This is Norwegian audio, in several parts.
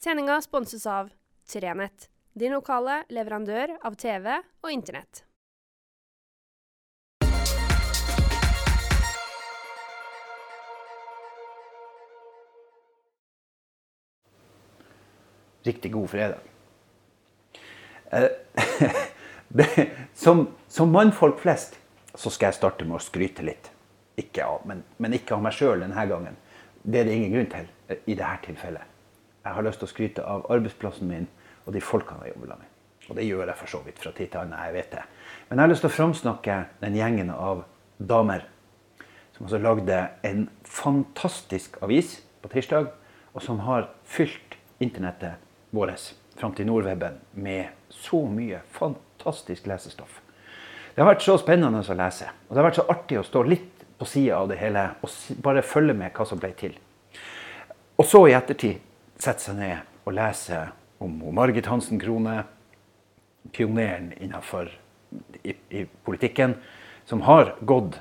Sendinga sponses av Trenett, din lokale leverandør av TV og Internett. Riktig god fredag. Eh, som, som mannfolk flest så skal jeg starte med å skryte litt. Ikke av, men, men ikke av meg sjøl denne gangen. Det er det ingen grunn til eh, i dette tilfellet. Jeg har lyst til å skryte av arbeidsplassen min og de folkene jeg jobber med. Og det gjør jeg for så vidt fra tid til annen. jeg vet det. Men jeg har lyst til å framsnakke den gjengen av damer som altså lagde en fantastisk avis på tirsdag, og som har fylt internettet vårt fram til Nordweben med så mye fantastisk lesestoff. Det har vært så spennende å lese. Og det har vært så artig å stå litt på sida av det hele og bare følge med hva som ble til. Og så i ettertid sette seg ned og lese om Margit Hansen Krone, pioneren innenfor i, i politikken, som har gått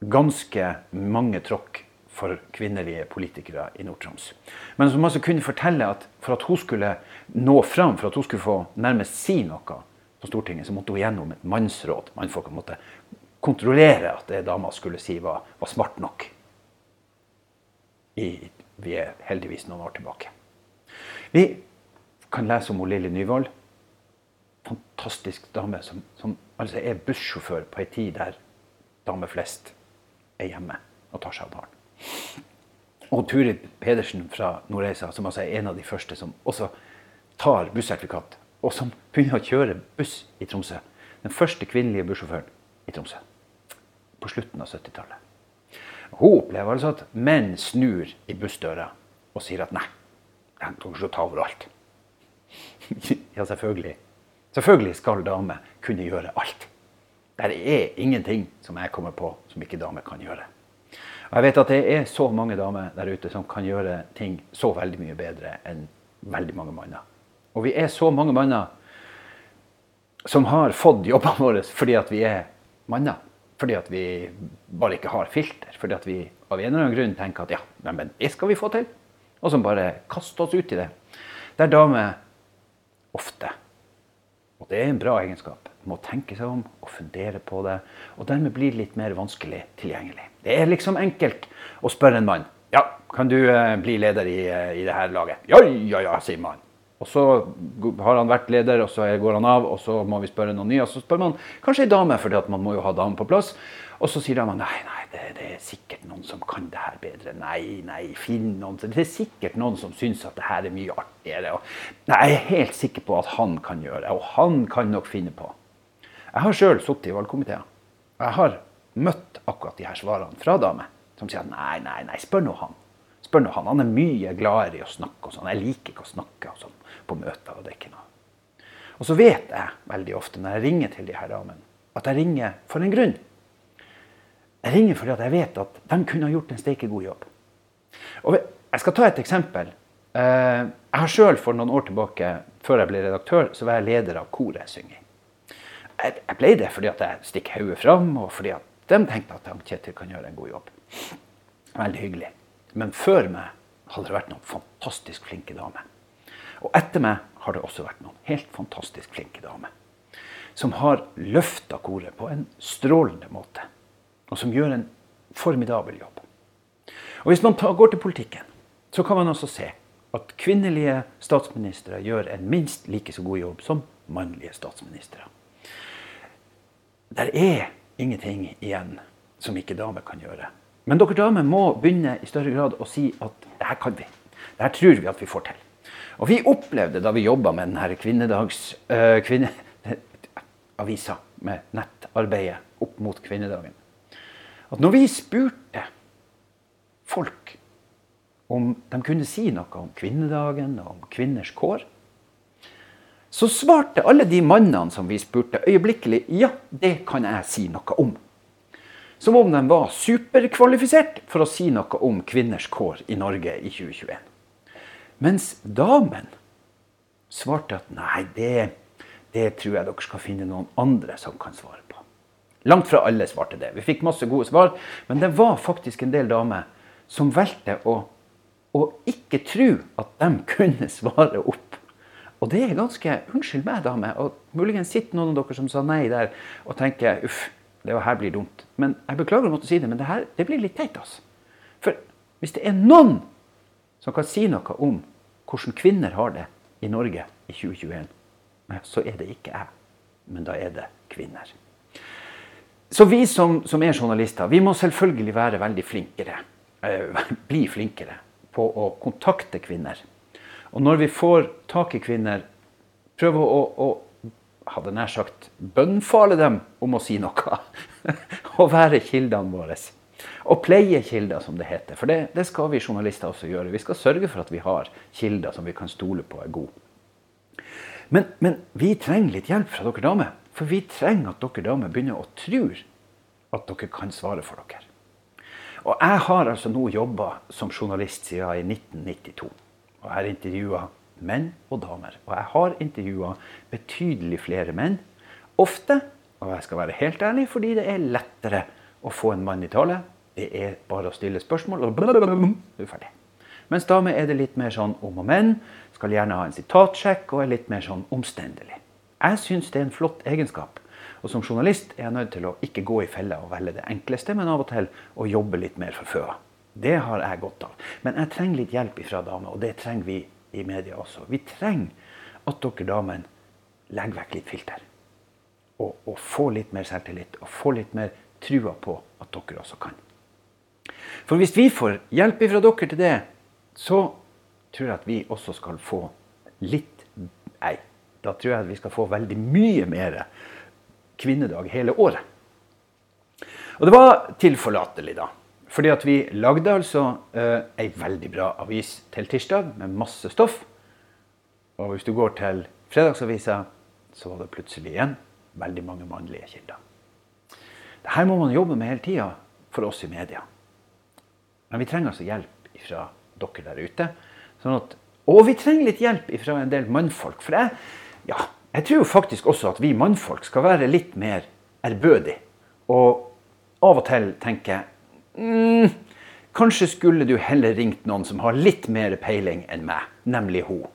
ganske mange tråkk for kvinnelige politikere i Nord-Troms. Men som altså kunne fortelle at for at hun skulle nå fram, for at hun skulle få nærmest si noe på Stortinget, så måtte hun gjennom et mannsråd. Mannfolka måtte kontrollere at det dama skulle si, var, var smart nok. I, vi er heldigvis noen år tilbake. Vi kan lese om Lilly Nyvold. Fantastisk dame som, som altså er bussjåfør på ei tid der damer flest er hjemme og tar seg av barn. Og Turid Pedersen fra Nordreisa, som altså er en av de første som også tar bussertifikat, og som begynner å kjøre buss i Tromsø. Den første kvinnelige bussjåføren i Tromsø. På slutten av 70-tallet. Hun opplever altså at menn snur i bussdøra og sier at nei, de skal ta over alt. ja, selvfølgelig. Selvfølgelig skal damer kunne gjøre alt. Det er ingenting som jeg kommer på som ikke damer kan gjøre. Og jeg vet at det er så mange damer der ute som kan gjøre ting så veldig mye bedre enn veldig mange manner. Og vi er så mange manner som har fått jobbene våre fordi at vi er manner. Fordi at vi bare ikke har filter. Fordi at vi av en eller annen grunn tenker at ja, men det skal vi få til. Og som bare kaster oss ut i det. Der damer ofte, og det er en bra egenskap, må tenke seg om og fundere på det. Og dermed blir det litt mer vanskelig tilgjengelig. Det er liksom enkelt å spørre en mann ja, kan du eh, bli leder i, eh, i det her laget. Ja, ja, ja, sier mannen. Og så har han vært leder, og så går han av, og så må vi spørre noen nye. Og så spør man kanskje ei dame, for man må jo ha dame på plass. Og så sier de nei, nei, det, det, er sikkert noen som kan det her bedre. Nei, nei, finn noen. Det er sikkert noen som syns at det her er mye artigere. Og nei, jeg er helt sikker på at han kan gjøre det, og han kan nok finne på. Jeg har sjøl sittet i valgkomiteer. Jeg har møtt akkurat de her svarene fra damer som sier nei, nei, nei, spør nå han. Spør nå han. Han er mye gladere i å snakke og sånn. Jeg liker ikke å snakke og sånn på møter. Og det er ikke noe. Og så vet jeg veldig ofte når jeg ringer til de her damene, at jeg ringer for en grunn. Jeg ringer fordi jeg vet at de kunne ha gjort en steike god jobb. Og jeg skal ta et eksempel. Eh, jeg har sjøl for noen år tilbake, før jeg ble redaktør, så var jeg leder av koret jeg synger i. Jeg ble det fordi at jeg stikker hodet fram, og fordi at de tenkte at Kjetil kan gjøre en god jobb. Veldig hyggelig. Men før meg hadde det vært noen fantastisk flinke damer. Og etter meg har det også vært noen helt fantastisk flinke damer. Som har løfta koret på en strålende måte. Og som gjør en formidabel jobb. Og Hvis man går til politikken, så kan man også se at kvinnelige statsministre gjør en minst like så god jobb som mannlige statsministre. Der er ingenting igjen som ikke damer kan gjøre. Men dere damer må begynne i større grad å si at det her kan vi. Det her tror vi at vi får til. Og vi opplevde da vi jobba med denne kvinnedags... Øh, kvinne, avisa med nettarbeidet opp mot kvinnedagen, at når vi spurte folk om de kunne si noe om kvinnedagen og om kvinners kår, så svarte alle de mannene som vi spurte, øyeblikkelig ja, det kan jeg si noe om. Som om de var superkvalifisert for å si noe om kvinners kår i Norge i 2021. Mens damen svarte at nei, det, det tror jeg dere skal finne noen andre som kan svare på. Langt fra alle svarte det. Vi fikk masse gode svar, men det var faktisk en del damer som valgte å å ikke tro at de kunne svare opp. Og det er ganske Unnskyld meg, dame. Og muligens sitter noen av dere som sa nei der og tenker uff, det her blir dumt. Men jeg beklager å måtte si det, men det her det blir litt teit. altså. For hvis det er noen som kan si noe om hvordan kvinner har det i Norge i 2021, så er det ikke jeg. Men da er det kvinner. Så vi som, som er journalister, vi må selvfølgelig være veldig flinkere. Eh, bli flinkere på å kontakte kvinner. Og når vi får tak i kvinner, prøve å, å hadde nær sagt bønnfale dem om å si noe. og være kildene våre. Og pleie kilder, som det heter. For det, det, skal vi journalister også gjøre. Vi skal sørge for at vi har kilder som vi kan stole på er gode. Men, men vi trenger litt hjelp fra dere damer. For vi trenger at dere damer begynner å tro at dere kan svare for dere. Og jeg har altså nå jobba som journalist siden i 1992. Og jeg har intervjua menn og damer. Og jeg har intervjua betydelig flere menn. Ofte, og jeg skal være helt ærlig, fordi det er lettere å få en mann i tale. Det er bare å stille spørsmål, og du er ferdig. Mens damer er det litt mer sånn om og men. Skal gjerne ha en sitatsjekk og er litt mer sånn omstendelig. Jeg syns det er en flott egenskap. Og som journalist er jeg nødt til å ikke gå i fella og velge det enkleste, men av og til å jobbe litt mer for føa. Det har jeg godt av. Men jeg trenger litt hjelp fra damer, og det trenger vi i media også. Vi trenger at dere damene legger vekk litt filter. Og, og får litt mer selvtillit, og får litt mer trua på at dere også kan. For hvis vi får hjelp fra dere til det, så tror jeg at vi også skal få litt Nei, da tror jeg at vi skal få veldig mye mer kvinnedag hele året. Og det var tilforlatelig, da. Fordi at vi lagde altså eh, ei veldig bra avis til tirsdag med masse stoff. Og hvis du går til fredagsavisa, så var det plutselig igjen veldig mange mannlige kilder. Dette må man jobbe med hele tida for oss i media. Men vi trenger altså hjelp fra dere der ute. Sånn at, og vi trenger litt hjelp fra en del mannfolk. For jeg, ja, jeg tror faktisk også at vi mannfolk skal være litt mer ærbødige. Og av og til tenke mm, Kanskje skulle du heller ringt noen som har litt mer peiling enn meg, nemlig hun.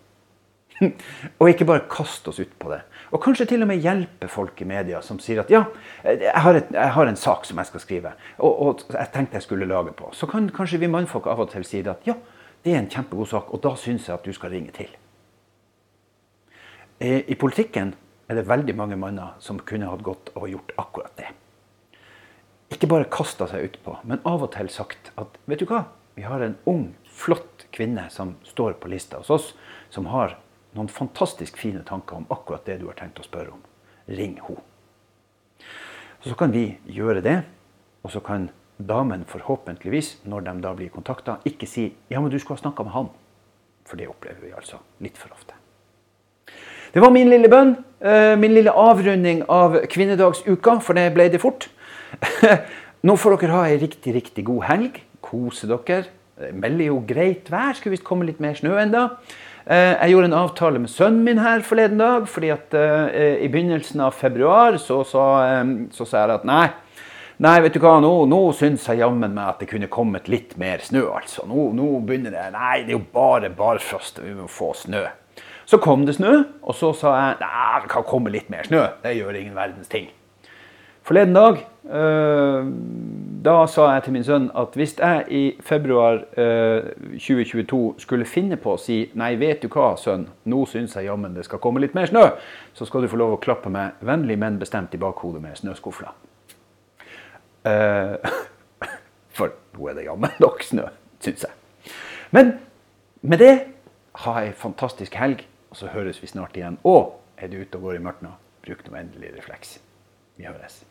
og ikke bare kaste oss ut på det. Og kanskje til og med hjelpe folk i media som sier at ja, jeg har, et, jeg har en sak som jeg skal skrive, og, og, jeg tenkte jeg skulle lage på. Så kan kanskje vi mannfolk av og til si at ja, det er en kjempegod sak, og da syns jeg at du skal ringe til. Eh, I politikken er det veldig mange manner som kunne hatt godt å gjort akkurat det ikke bare kasta seg utpå, men av og til sagt at vet du hva, vi har en ung, flott kvinne som står på lista hos oss, som har noen fantastisk fine tanker om akkurat det du har tenkt å spørre om. Ring henne. Så kan vi gjøre det, og så kan damen forhåpentligvis, når de da blir kontakta, ikke sier ja, men du skulle ha snakka med han. For det opplever vi altså litt for ofte. Det var min lille bønn, eh, min lille avrunding av kvinnedagsuka, for det ble det fort. Nå får dere ha ei riktig, riktig god helg. Kose dere. Det melder jo greit vær. Skulle visst komme litt mer snø enda. Eh, jeg gjorde en avtale med sønnen min her forleden dag. fordi at uh, I begynnelsen av februar så sa jeg at nei, nei, vet du hva, nå, nå syns jeg jammen meg at det kunne kommet litt mer snø. altså. Nå, nå begynner det Nei, det er jo bare barfrost. Vi må få snø. Så kom det snø, og så sa jeg nei, det kan komme litt mer snø. Det gjør ingen verdens ting. Forleden dag øh, da sa jeg til min sønn at hvis jeg i februar uh, eh, 2022 skulle finne på å si nei, vet du hva, sønn, nå syns jeg jammen det skal komme litt mer snø, så skal du få lov å klappe meg vennlig, men bestemt i bakhodet med snøskufla. Uh, for nå er det jammen nok snø, syns jeg. Men med det, ha ei fantastisk helg, og så høres vi snart igjen. Og er du ute og går i mørket nå, bruk nå endelig refleks. Vi høres.